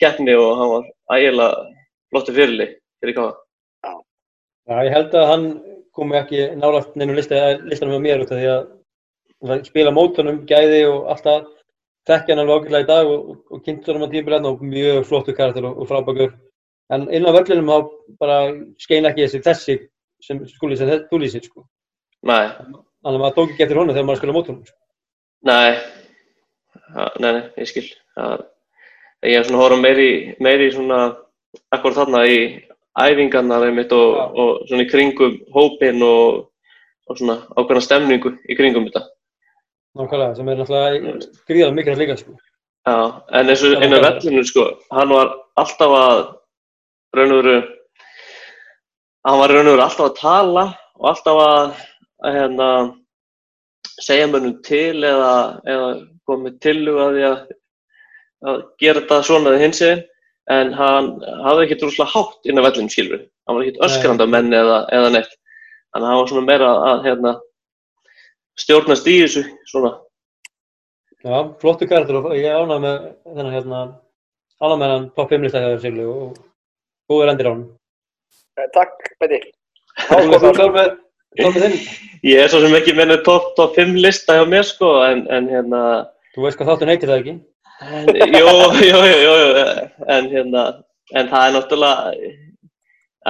keppni og hann var ægilega flotti fyrirli fyrir káða. Já. Já, ég held að hann komi ekki nálagt neina listanum með mér út af því að spila mótunum, gæði og alltaf þekkja hann alveg ákveðlega í dag og, og kynntur hann á tímbilegna og mjög flottu karakter og, og frábakur. En inn á völlinum þá bara skein ekki þessi þessi sem skúlið sem þú lýsir sko. Nei. Þannig að maður tók ekki eftir honum þegar maður spila mót honum. Sko. Nei. Ha, nei, nei, ég skil. Það, ég er svona hóra meiri, meiri svona akkur þarna í æfingarnar einmitt og, og svona í kringum hópin og svona ákveðna stemningu í kringum þetta. Nákvæmlega, sem er náttúrulega gríðan mikilvægt líka sko. Já, en eins og einu vellinu sko, hann var alltaf að raun og veru, hann var raun og veru alltaf að tala og alltaf að, að hérna, segja mönnum til eða, eða komið til að að, að gera þetta svona þegar hins eginn, en hann hafði ekkert rúslega hátt inn á vellinu skilfið, hann var ekkert öskrand af menni eða, eða neitt, að hann var svona meira að hérna stjórnast í þessu svona. Já, flottu karakter og ég er ánægð með þennan hérna, ánægð með hann topp 5 lista hjá Siglu og góður endir á hann. Eh, takk, Betty. Þú er klár með topp 5? Ég er svo sem ekki með topp top 5 lista hjá mér sko, en, en hérna... Þú veist hvað þáttu neytir það ekki? Jú, jú, jú, jú, en hérna, en það er náttúrulega,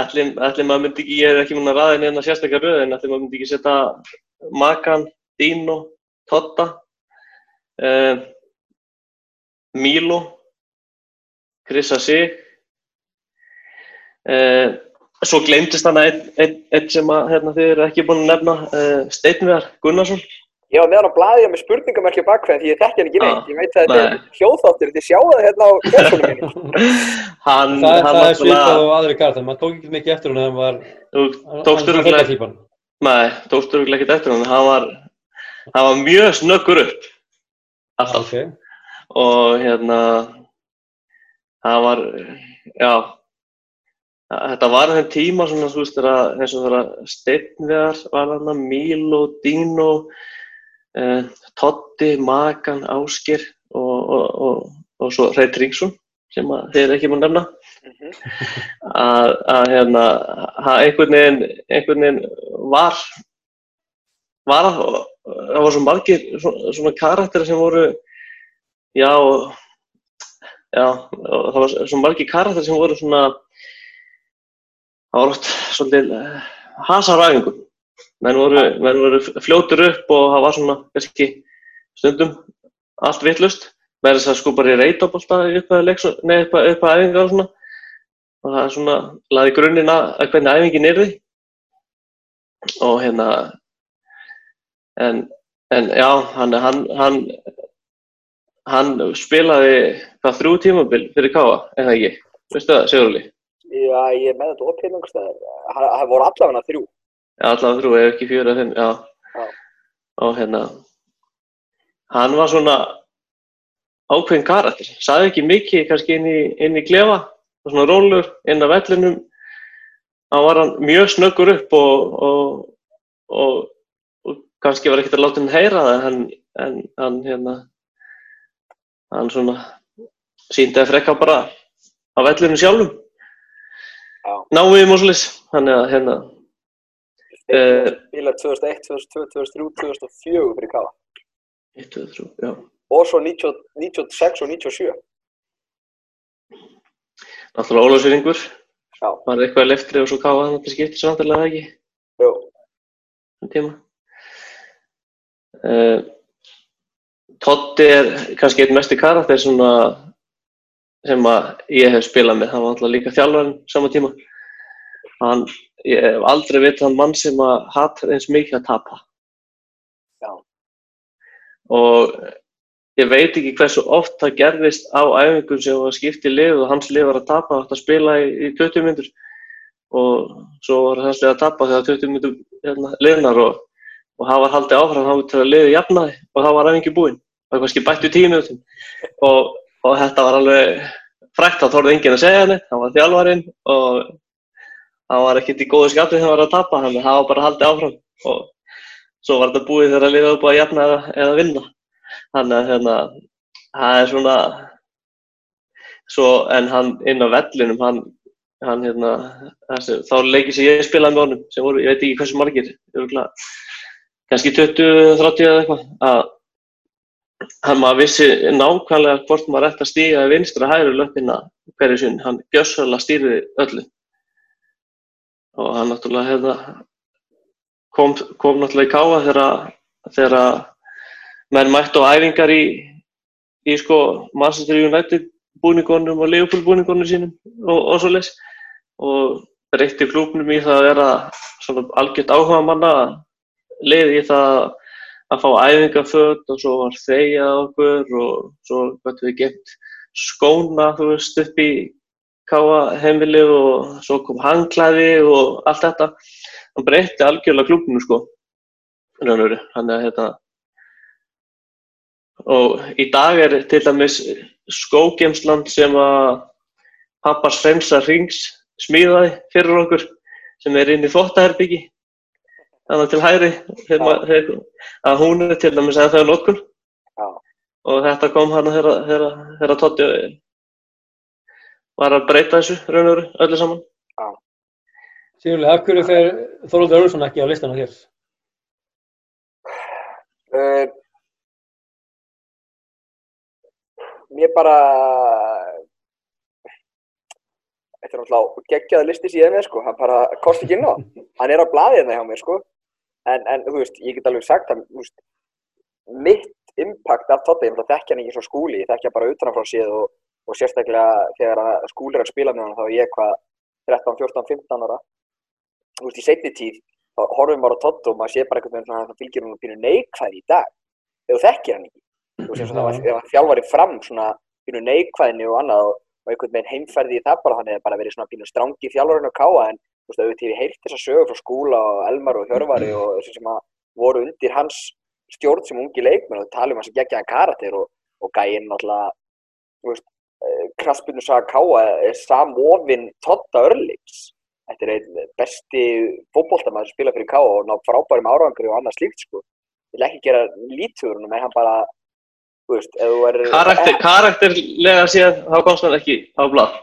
allir, allir maður myndi ekki, ég er ekki múin að ræða hérna sérstaklega röð, en allir maður myndi ekki setja Makan, Dino, Totta, uh, Milo, Krissa Sig. Uh, svo glemtist hann einn ein, ein sem að, hérna, þið eru ekki búin að nefna, uh, Steinviðar Gunnarsson. Ég var með hann á blæði og með spurningamerkja bakveð því ég þekk hann ekki neitt. Ég veit að þetta er hljóðþáttur, þið sjáu það hérna á kjörsunum minni. hann, það, hann það er svipað á aðri kartar, maður tók ekki mikið eftir hún þegar hann var, hann var fölgjartípan. Nei, tókstu örgulega ekkert eftir hann, hann var, hann var mjög snöggur upp, alltaf. Okay. Og hérna, það var, já, þetta var þeim tíma svona, þú veist, þegar, eins og þegar Steinviðar var hann, Mílo, Dino, eh, Totti, Magan, Áskir og, og, og, og svo Reit Ríksson, sem er ekki múin að nefna. Mhm. að, að hérna, veginn, einhvern veginn var, var að, það var svo margir svona, svona karakter sem voru, já, já, það var svo margir karakter sem voru svona, það var oft svolítið hasaræfingum, menn voru, menn voru fljótur upp og það var svona, kannski, stundum allt vittlust, með þess að sko bara í reytabólta upp að æfinga og svona. Og það er svona laði grunninn að hvernig æfingin er því og hérna en, en já, hann, hann, hann, hann spilaði hvað þrjú tímabil fyrir Káa, en það ekki, veistu það, Sigurli? Já, ég með þetta oppinnungstæðar. Það voru allavega þrjú. Já, allavega þrjú, ef ekki fjóra, fimm, já. Já. Og hérna, hann var svona ákveðin karakter, saði ekki mikið kannski inn í, inn í klefa, svona rólur inn á vellinum, þá var hann mjög snöggur upp og, og, og kannski var ekkert að láta hann heyra það en, en hann hérna, hann svona síndi að frekka bara á vellinu sjálfum Já. náum og svolítið þannig að hérna Bílar 2001, 2002, 2003, 2004 fyrir Káa. 1, 2, 3, já Og svo 90, 96 og 97. náttúrulega Ólafsvinningur Já. var eitthvað leftri og svo káða hann þetta skiptir samtallega ekki Jú. um tíma Totti er kannski einn mesti karakter svona sem ég hef spilað með, hann var alltaf líka þjálfarinn sama tíma. Hann, ég hef aldrei veit hann mann sem að hatar eins mikið að tapa. Já. og ég veit ekki hversu oft það gerðist á æfingum sem var skipt í lið og hans lið var að tapa átt að spila í, í 20 myndur og svo var hans lið að tapa þegar 20 myndur hérna, liðnar og, og það var haldið áfram þá til að liði jafnaði og þá var æfingi búinn það kannski bættu tíu minútum og, og þetta var alveg frækt, þá þorði enginn að segja henni hann var þjálfarinn og hann var ekkert í góðu skapið þegar hann var að tapa þannig að það var bara haldið áfram. Og svo var þetta búið þegar liðið var búið að jafna eða, eða vinna. Þannig að hérna, það er svona svo, en hann inn á vellinum hann, hann hérna þessi, þá leikið sem ég spilaði með honum sem voru, ég veit ekki hversu margir kannski 20, 30 eða eitthvað að maður vissi nákvæmlega hvort maður ætti að stíga í vinstra hægri löppina hverju sinni, hann gjössalega stýriði öllu. Og hann náttúrulega hérna kom, kom náttúrulega í káa þegar þegar menn mættu á æfingar í, í sko Manchester United búningunum og Liverpool búningunum sínum og, og svo les og breytti klúknum í það að vera svona algjört áhuga manna leiði í það að fá æfingaföld og svo var þegja okkur og svo gott við gemt skóna þú veist upp í káa heimili og svo kom hangklæði og allt þetta. Hann breytti algjörlega klúknum sko þannig að hérna og í dag er til dæmis skógemsland sem að pappas fremsa rings smíðaði fyrir okkur sem er inn í þvóttaherbyggi þannig til hæri þegar, að hún er til dæmis eða þegar nokkun og þetta kom hann þegar Totti var að breyta þessu raun og veru öllu saman. Sigurlega, af hverju fer Þorvaldur Örnsson ekki á listan á þér? Uh, mér bara þetta er náttúrulega geggjaða listi síðan með sko, hann bara kosti ekki inn á. Hann er á blaðið hérna hjá mér sko en, en þú veist, ég get alveg sagt að veist, mitt impact af Totti, ég þekki hann ekki svo skúli ég þekki hann bara utanfrá síð og, og sérstaklega þegar skúli er að spila með hann þá er ég hvað 13, 14, 15 ára. Þú veist, í setni tíð þá horfum maður á Totti og maður sé bara einhvern veginn svona að það fylgir hann pínu neikvæði í dag. Ef þú þekkir hann ekki þú veist, það var þjálfari fram svona pínu neikvæðinni og annað og, og einhvern veginn heimferði í það bara hann hefði bara verið svona pínu strangi þjálfarinn og káa en þú veist, auðvitað ég heilt þessa sögur frá skúla og Elmar og Hjörvari og þessi sem að voru undir hans stjórn sem ungi leikmenn og tala um hans geggjaðan karakter og, og gæinn náttúrulega þú veist, kraspinu saga káa er samofinn Totta Örlings Þetta er einn besti fókbóltamæður sem spila fyrir K.O. og ná frábærum árangri og annað slíkt sko. Ég vil ekki gera lítur en hann bara, þú veist, ef þú er... Karakter, karakterlega séð, þá komst hann ekki á blad.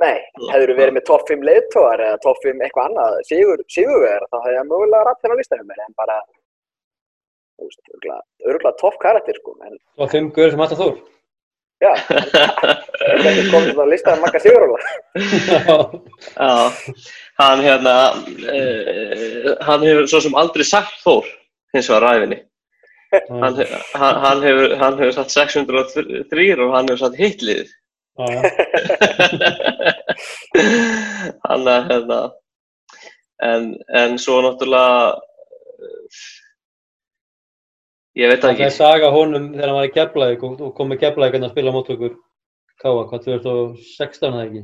Nei, hefur þú verið með topp 5 leiðtóðar eða topp 5 eitthvað annað, sigurvegar, þá hefði hann mögulega rætt þennan listanum mér, en bara, þú veist, örgulega topp karakter sko. En... Topp 5 guður sem alltaf þór? Já, þetta komið á listaðan Magga Siguróla. Já, hann hérna, uh, hann hefur svo sem aldrei sagt Þór, hins vegar ræfinni. Hann, hann, hann, hefur, hann hefur satt 603 og hann hefur satt hitliðið. hann er hérna, en, en svo náttúrulega, Ég veit það Það er ekki. saga honum þegar hann var í Keflavík og, kom með Keflavík að spila mót okkur Káa, hvað 2016 eða ekki?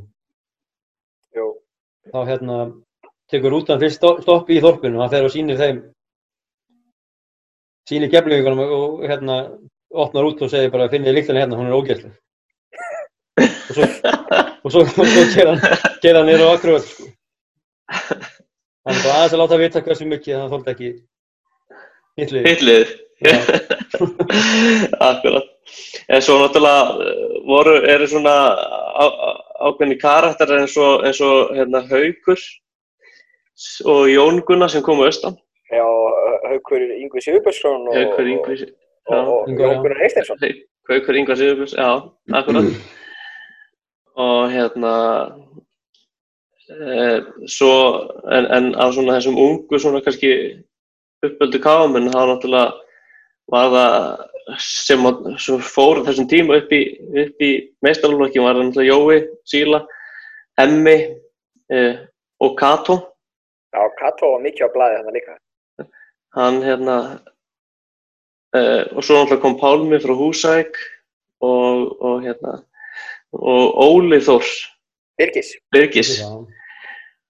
Jú. Þá hérna tekur rútan fyrst sto- stopp í þorpinu hann fer og sýnir þeim sýnir Keflavíkunum og, hérna opnar út og segir bara finnið líktan hérna, hún er ógæsleg og svo og svo, og svo ger hann niður á akkurvöld sko. hann er bara aðeins að láta vita hversu mikið hann þóldi ekki hittlið Hittlið. Akkurat. En svo náttúrulega eh, voru, eru svona á, ákveðni karakter eins og, eins og hérna, Haukur og Jón Gunnar sem komu austan. Já, Haukur Yngvi Sigurbjörnsson og, Haukur Ingvi, og, og Ingvar, já. Jón Gunnar Eisteinsson. Haukur Ingvar Sigurbjörns, já, akkurat. og hérna, e, svo, en, en af svona þessum ungu svona kannski uppöldu káamenn, þá náttúrulega var það sem, að- sem fór þessum tíma upp í, í meistarlokkin var það náttúrulega Jói, Síla, Hemmi e, og Kato. Já, Kato var mikið á blaði þannig líka. Hann hérna, e, og svo náttúrulega kom Pálmi frá Húsæk og, og hérna, og Óli Þórs, Birgis. Birgis.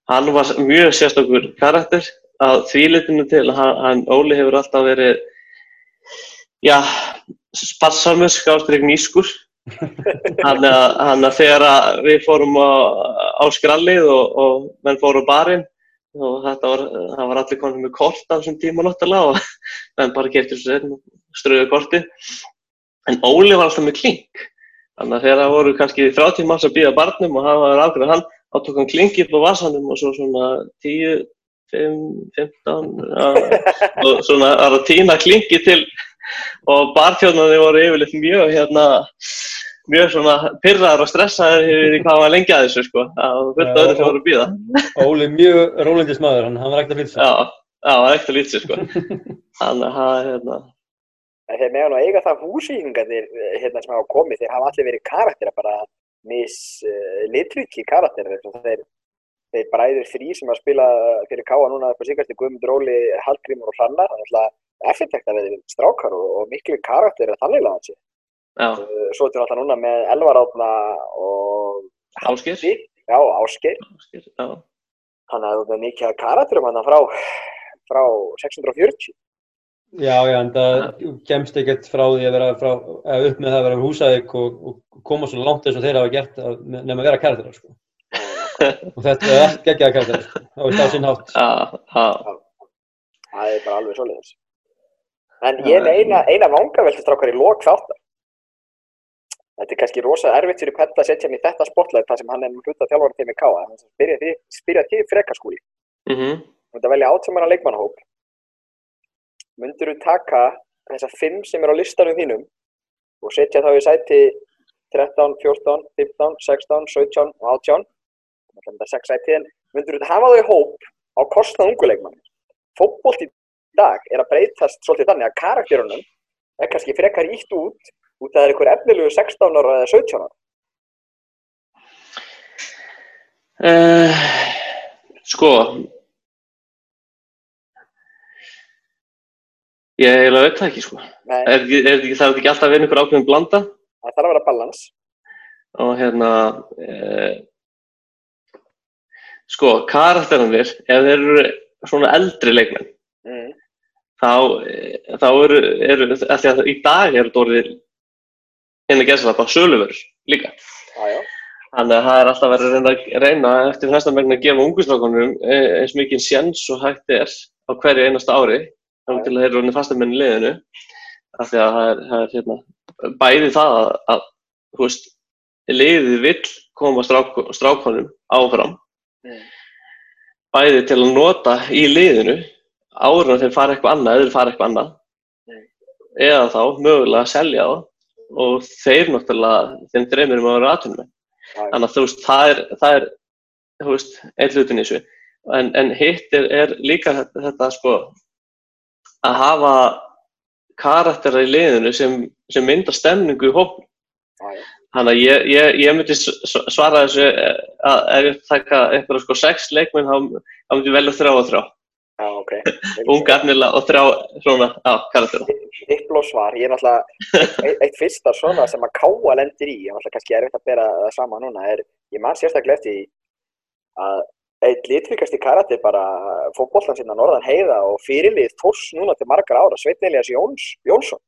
hann var mjög sérstakur karakter. Að þvílitinu til að hann, hann Óli hefur alltaf verið já, spassamur skástrík nýskur. Hann að, hann að þegar að við fórum á, á skrallið og, og menn fóru á barinn og þetta var, það var allir konum með kort á þessum tíma náttúrulega og menn bara keftur ströðu korti en Óli var alltaf með klink þannig að þegar það voru kannski 30 manns að býða barnum og það var afgræð hann þá tók hann klingi upp á vasanum og svo svona 10, 5, 15 ja, og svona að týna klingi til og barþjóðnarnir voru yfirleitt mjög hérna mjög svona pyrraðar og stressaðar yfir hvað var lengi að þessu sko. Það var fullt öðru sem voru að býða Óli mjög rólindis maður, hann, hann var ekkert að fylgja já, það var ekkert að lítið sko. Að það hérna En Þeir meðan að eiga það húsíkingarnir hérna, sem hafa komið, þeir hafa allir verið karaktera, bara mis litriki karakterir. eins og Þeir, þeir bræður þrý sem að spila fyrir Káa núna upp á síkast í Guðmund Róli, Hallgrímur og Hrannar. Það er alltaf að vera strákar og, og miklu karakterir þannig laðan sér. já, Uh, svo ertu alltaf núna með Elvar Átna og Halldór, Já, já, Þannig að það er mikið karakterum hann frá, frá 640. Já, já, en það kemst ekkert frá því að vera frá, eða upp með það að vera húsæðik og, og koma svo langt eins og þeir hafa gert að, nefn að vera karakterar, sko. Og þetta er allt geggjaða karakterar, sko. Það er það sinn hátt. já, já, Það er bara alveg svoleiðis. En ég er með eina, eina vangaveltustrákar í lok þáttar. Þetta er kannski rosa erfitt fyrir Petta að setja hann í þetta spotlight þar sem hann er hluta þjálfara til með káa. Þannig að spyrja því, því frekarskúli. mhm, Þú ert að velja átsamana leikmannahóp. Mundur þú taka þessa fimm sem eru á listanum þínum og setja þá í sæti 13, 14, 15, 16, 17 og 18. Það er þetta sex sæti en mundur þú hafa þau hóp á kostnað ungu leikmann. Fótbolt í dag er að breytast svolítið þannig að karakterunum er kannski frekar ítt út út að það er einhver efnilegu 16 ára eða 17 ára. Uh, sko ég eiginlega veit það ekki sko er, er, ekki- það er ekki alltaf að vera einhver ákveðin blanda það þarf að vera balans. og hérna uh, sko karakterannir ef þeir eru svona eldri leikmenn Mm. þá, eh, þá eru, eru því að í dag eru orðið inn að gera það bara söluvörur líka Já, já. Þannig að það er alltaf verið að reyna, reyna eftir næsta meginn að gefa ungustrákunum eins mikið sjans og hægt er á hverju einasta ári þannig til að þeir eru orðinni fastamenn í liðinu af því að það er, það er hérna, bæði það að, að veist, liðið vill koma strák, strákunum áfram Mm. bæði til að nota í liðinu áður en að þeir fara eitthvað annað eða þeir fara eitthvað annað Mm. eða þá mögulega að selja það og þeir náttúrulega þeim dreymir um að vera Já, já. þannig að þú veist, það er, það er þú veist, einn hlutin í þessu en, en hitt er, er líka þetta, þetta sko að hafa karaktera í liðinu sem, sem mynda stemningu í já. þannig að ég, ég, ég myndi svara þessu eh, að ef ég taka eitthvað sko sex leikmenn þá myndi ég velja þrjá og þrjá Já, ok. Unga efnilega og þrjá svona, já, karaktera. Dipló svar, ég er náttúrulega, eitt, eitt fyrsta svona sem að káa lendir í, ég er náttúrulega kannski erfitt að bera það sama núna, er, ég man sérstaklega eftir að eitt litvíkasti karakter bara fókbóltan sinna Norðan Heiða og fyrirlið Þors núna til margar ára, Sveitn Elias Jóns, Jónsson,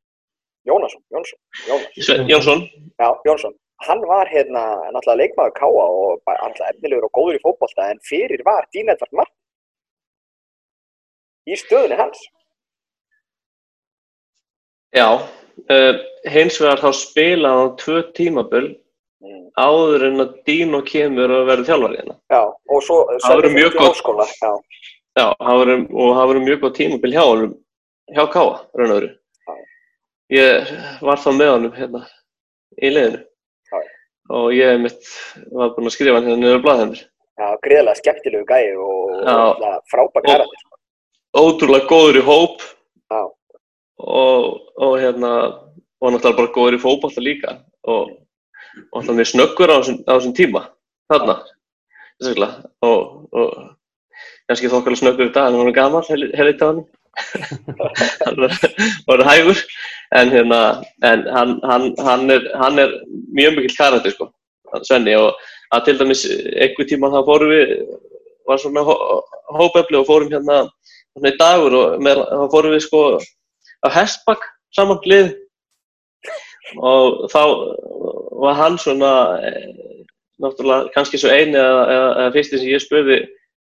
Jónasson, Jónsson, Jónas. Svein Jónsson, Já, Jónsson. Hann var hérna náttúrulega leikmaður káa og náttúrulega efnilegur og góður í fókbólta en fyrir var Dín Edvard Mark í stöðunni hans. já, uh, hins vegar þá spilaði hann tvö tímabil Mm. Áður en að Dino kemur að verða þjálfari hérna. Já, og svo verður mjög gott. háskóla. Já, Já, var, og það var mjög góð tímabil hjá honum, hjá Káa, raun og. Já. Ég var þá með honum hérna í liðinu Já. og ég mitt var búinn að skrifa hann hérna niður á blaðhendur. já gríðarlega skemmtilegu gæi og, karakter. sko. Ótrúlega góður í hóp og, og hérna, og náttúrulega bara góður í fótballta líka og, og náttúrulega mjög snöggur á þessum, tíma, þarna, og, og kannski þokkalega snöggur í dag, en hann var gammal, helvita hann, hann var, hægur, en hérna, en hann, hann, hann, er, hann er mjög mikill karakter, sko, Svenni, og að til dæmis einhver tíma þá fórum við, var svona hó, hópefli og fórum hérna, í dagur og með, þá fórum við sko á hestbakk saman lið og þá var hann svona eh, náttúrulega kannski svo eini eða, fyrsti sem ég spurði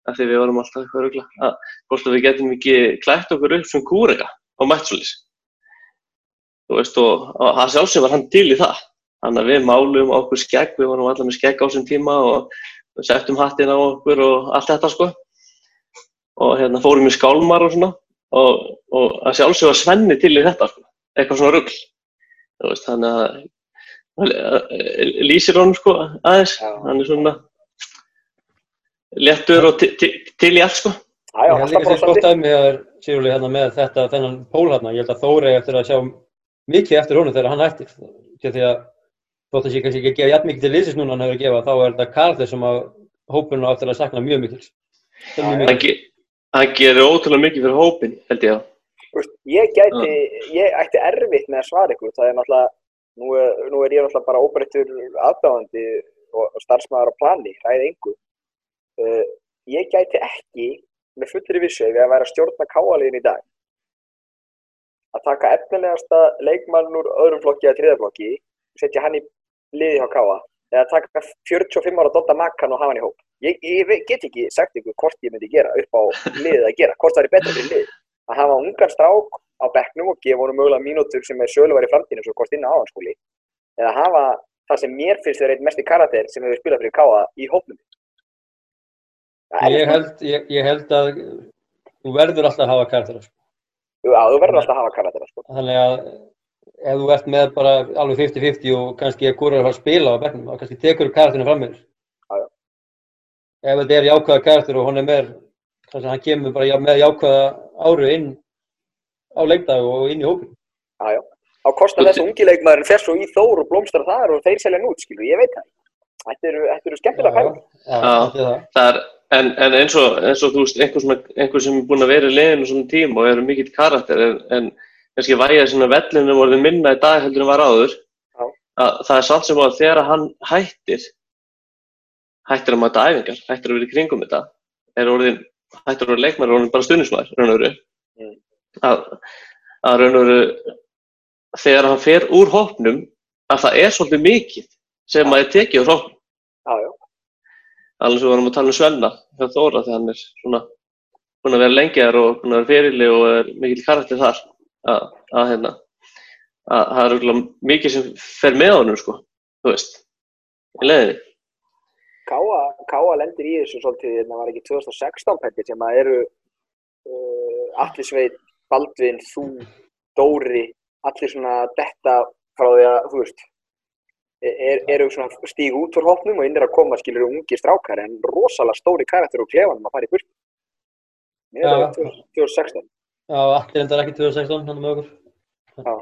af því við vorum alltaf eitthvað rugla að hvort að við getum ekki klætt okkur upp sem kúrega á mættsólis þú veist og, hann sjálfsög var hann til í það. Þannig að við málum okkur skegg við vorum allar með skegg á þessum tíma og við settum hattin á okkur og allt þetta sko. Og hérna fórum í skálmar og svona. Og, og að sjálfsög var Svenni til í þetta sko, eitthvað svona rugl. þú veist, þannig að að- lýsir honum sko aðeins, Já. hann er svona léttur og ti- ti- til í allt sko já, já Ég alltaf líka sér brosandi. gott að mig að Sigurli hérna með þetta, þennan pól hérna, ég held að Þóri eftir að sjá mikið eftir honum þegar hann hættir. Því að þótt að sé kannski ekki að gefa jafn mikið til liðsins núna hann hefur að gefa, þá er þetta Karl sem að hópurinn á eftir að sakna mjög mikil. Það er gerir ótrúlega mikið fyrir hópin held ég Þú veist, ég gæti, ég ætti erfitt með að svara ykkur, það er náttúrulega, nú er, nú er ég náttúrulega bara óbreyttur aðdáðandi og starfsmæður á plani, ræði engu. Uh, ég gæti ekki með fullri vissu ég að vera stjórna káaliðin í dag að taka efnilegasta leikmann úr öðrum flokki eða þriðaflokki setja hann í liði hjá káa eða taka 45 ára Dodda Makkan og hafa hann í hóp. Ég, ég get ekki sagt ykkur hvort ég myndi gera upp á liðið að gera, hvort það er betra fyrir liðið að hafa ungan strák á bekknum og gefa honum mögulega mínútur sem er söluvar í framtíðinu svo hvort inn á áhanskóli eða hafa það sem mér finnst þeir einn mest í karakter sem hefur spilað fyrir káa í er Ég held, ég, ég held að þú verður alltaf að hafa karaktera. Sko. Já, þú verður alltaf að hafa karakter sko. Þannig að ef þú ert með bara alveg 50-50 og kannski að er að fara að spila á bekknum, þá kannski tekur karakterinu fram með þér. Já, já. Ef þetta er jákvæða karakter og hún er með, kannski hann kemur bara með jákvæða áru inn á leikdag og inn í hópin. Já, já. Á kostar þess að ungi leikmaðurinn fer svo í þór og blómstrar þar og þeir selja nút, skilur, ég veit það. Þetta eru, þetta eru skemmtilega Já, fæður. já, Já. er það. er, en, en eins, og, eins og þú veist einhver, sem er búinn að vera í liðinu svona tíma og eru mikill karakter en, en kannski væja svona vellinu orðið minna í dag heldur en var áður Já. að það er samt sem að þegar hann hættir hættir að mæta æfingar, hættir að vera í kringum þetta er orðin, hættir að vera leikmæri orðin bara stundismæður, raun og veru Mm. að, að raun og veru þegar hann fer úr hópnum að það er svolítið mikið sem að er tekið úr hópnum Já, já. alveg sem við varum að tala um Svenna hjá Þóra þegar hann er svona búinn að vera lengi þar og búinn að vera fyrirli og er mikill karakter þar að, að hérna að það er mikið sem fer með honum sko, þú veist í leiðinni. Káa, lendir í þessu svolítið, það var ekki 2016 pettir sem að eru uh, Atli Sveit, Baldvin, þú, Dóri, allir svona detta frá því að, þú veist, er, eru svona stíg út úr hópnum og inn er að koma skilur ungi strákar en rosalega stóri karakter úr klefanum að fara í burt. Mér er það 2016. Já, allir endar ekki 2016, hann er með okkur. Já.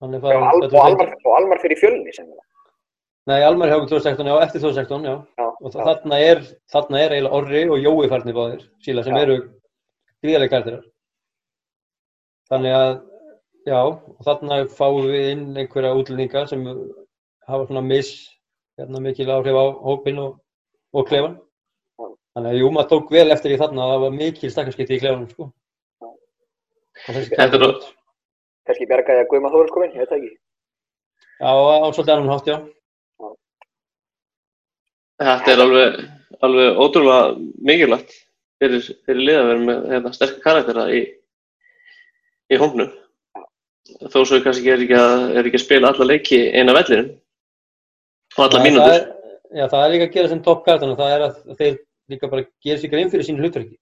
Hann er Já, og, 2016. Almar, og Almar fyrir fjölni sem það. Nei, Almar hjá okkur 2016, já, eftir 2016, já. Já, Og já. þarna er, þarna er eiginlega Orri og Jói farnir báðir, síla, sem Já. eru gríðarlega karakterar. Þannig að, já, og þarna fáum við inn einhverja útlendinga sem hafa svona mis, hérna mikil áhrif á hópin og, og klefan. Þannig að jú, maður tók vel eftir því þarna að það var mikil stakkarskipti í klefanum, sko. Þetta er nú- Kannski bjargaði að Guðma Þóris kominn, ég veit það ekki. Já, á svolítið annan hátt, já. Þetta er alveg, alveg ótrúlega mikilvægt fyrir, fyrir liða að vera með hérna, sterkar karaktera í, í hóknum. Þó svo ég kannski er ekki að, er ekki að spila alla leiki eina vellinum og alla mínútur. er- Já, það er líka að gera sem topp karakterna, það er að þeir líka bara gera sér grein fyrir sínu hlutverki.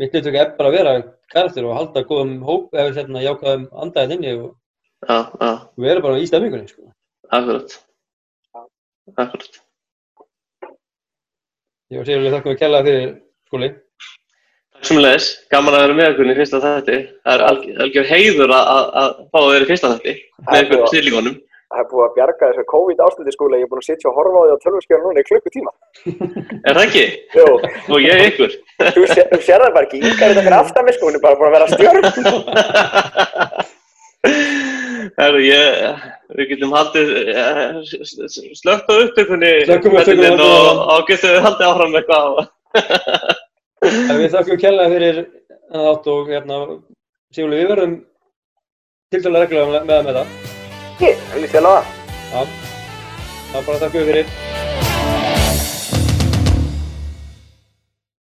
Mitt hlutverki er bara að vera karakter og halda góðum hóp eða hérna jákaðum andaðið inni og já, vera bara í stemmingunni, sko. akkurat. Akkurat. Ég var sérlega þakka að kella fyrir skóli. Takk sem leðis, gaman að vera með okkur í fyrsta þætti. Það er alg- algjör heiður að, að, að fá að vera í fyrsta þætti með er búið. snillingunum. Það er búið að bjarga þessu COVID ástandi skóla, ég er búin að sitja og horfa á því á tölvurskjöru núna í klukkutíma. Er það ekki? Jú, Og ég ykkur. þú, sé, þú sér það bara ekki, Inga er þetta fyrir aftan mig sko, hún er bara búin að vera stjörn. Herru, ég, við getum haldið eh, s- s- slökkt á upptökunni á Benninn, og- og, og getum við haldið áfram eitthvað En við þakkum kella fyrir þennan átt og hérna, Sigurli, við verðum tiltalega reglulega með, með, með það. Það líst vel á það. Já, það er bara þakkum við fyrir.